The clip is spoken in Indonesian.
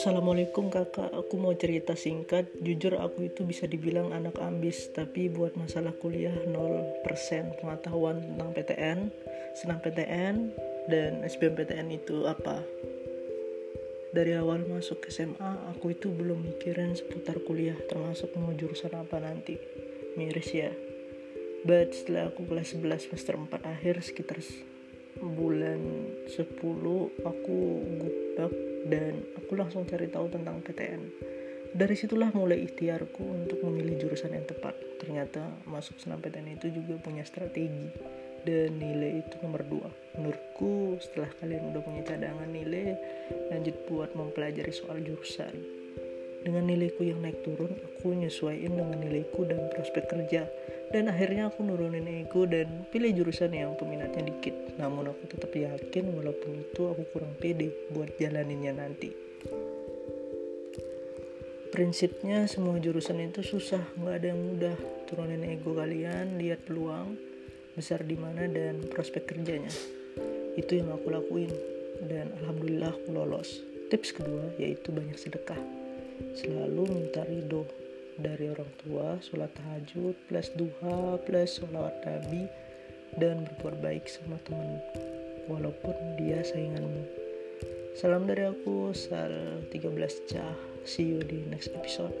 Assalamualaikum kakak, aku mau cerita singkat. Jujur aku itu bisa dibilang anak ambis Tapi buat masalah kuliah 0% pengetahuan tentang PTN Senang PTN dan SBMPTN itu apa? Dari awal masuk SMA aku itu belum mikirin seputar kuliah Termasuk mau jurusan apa nanti. Miris ya. But setelah aku kelas 11 semester 4 akhir sekitar bulan 10 aku gubak dan aku langsung cari tahu tentang PTN. Dari situlah mulai ikhtiarku untuk memilih jurusan yang tepat. Ternyata masuk senam PTN itu juga punya strategi dan nilai itu nomor dua. Menurutku setelah kalian udah punya cadangan nilai, lanjut buat mempelajari soal jurusan. Dengan nilaiku yang naik turun, aku nyesuaiin dengan nilaiku dan prospek kerja. Dan akhirnya aku nurunin ego dan pilih jurusan yang peminatnya dikit. Namun aku tetap yakin walaupun itu aku kurang pede buat jalaninnya nanti. Prinsipnya semua jurusan itu susah, nggak ada yang mudah. Turunin ego kalian, lihat peluang besar di mana dan prospek kerjanya. Itu yang aku lakuin dan alhamdulillah aku lolos. Tips kedua yaitu banyak sedekah selalu minta ridho dari orang tua, sholat tahajud, plus duha, plus sholawat nabi, dan berbuat baik sama teman walaupun dia sainganmu. Salam dari aku, Sal 13 Cah. See you di next episode.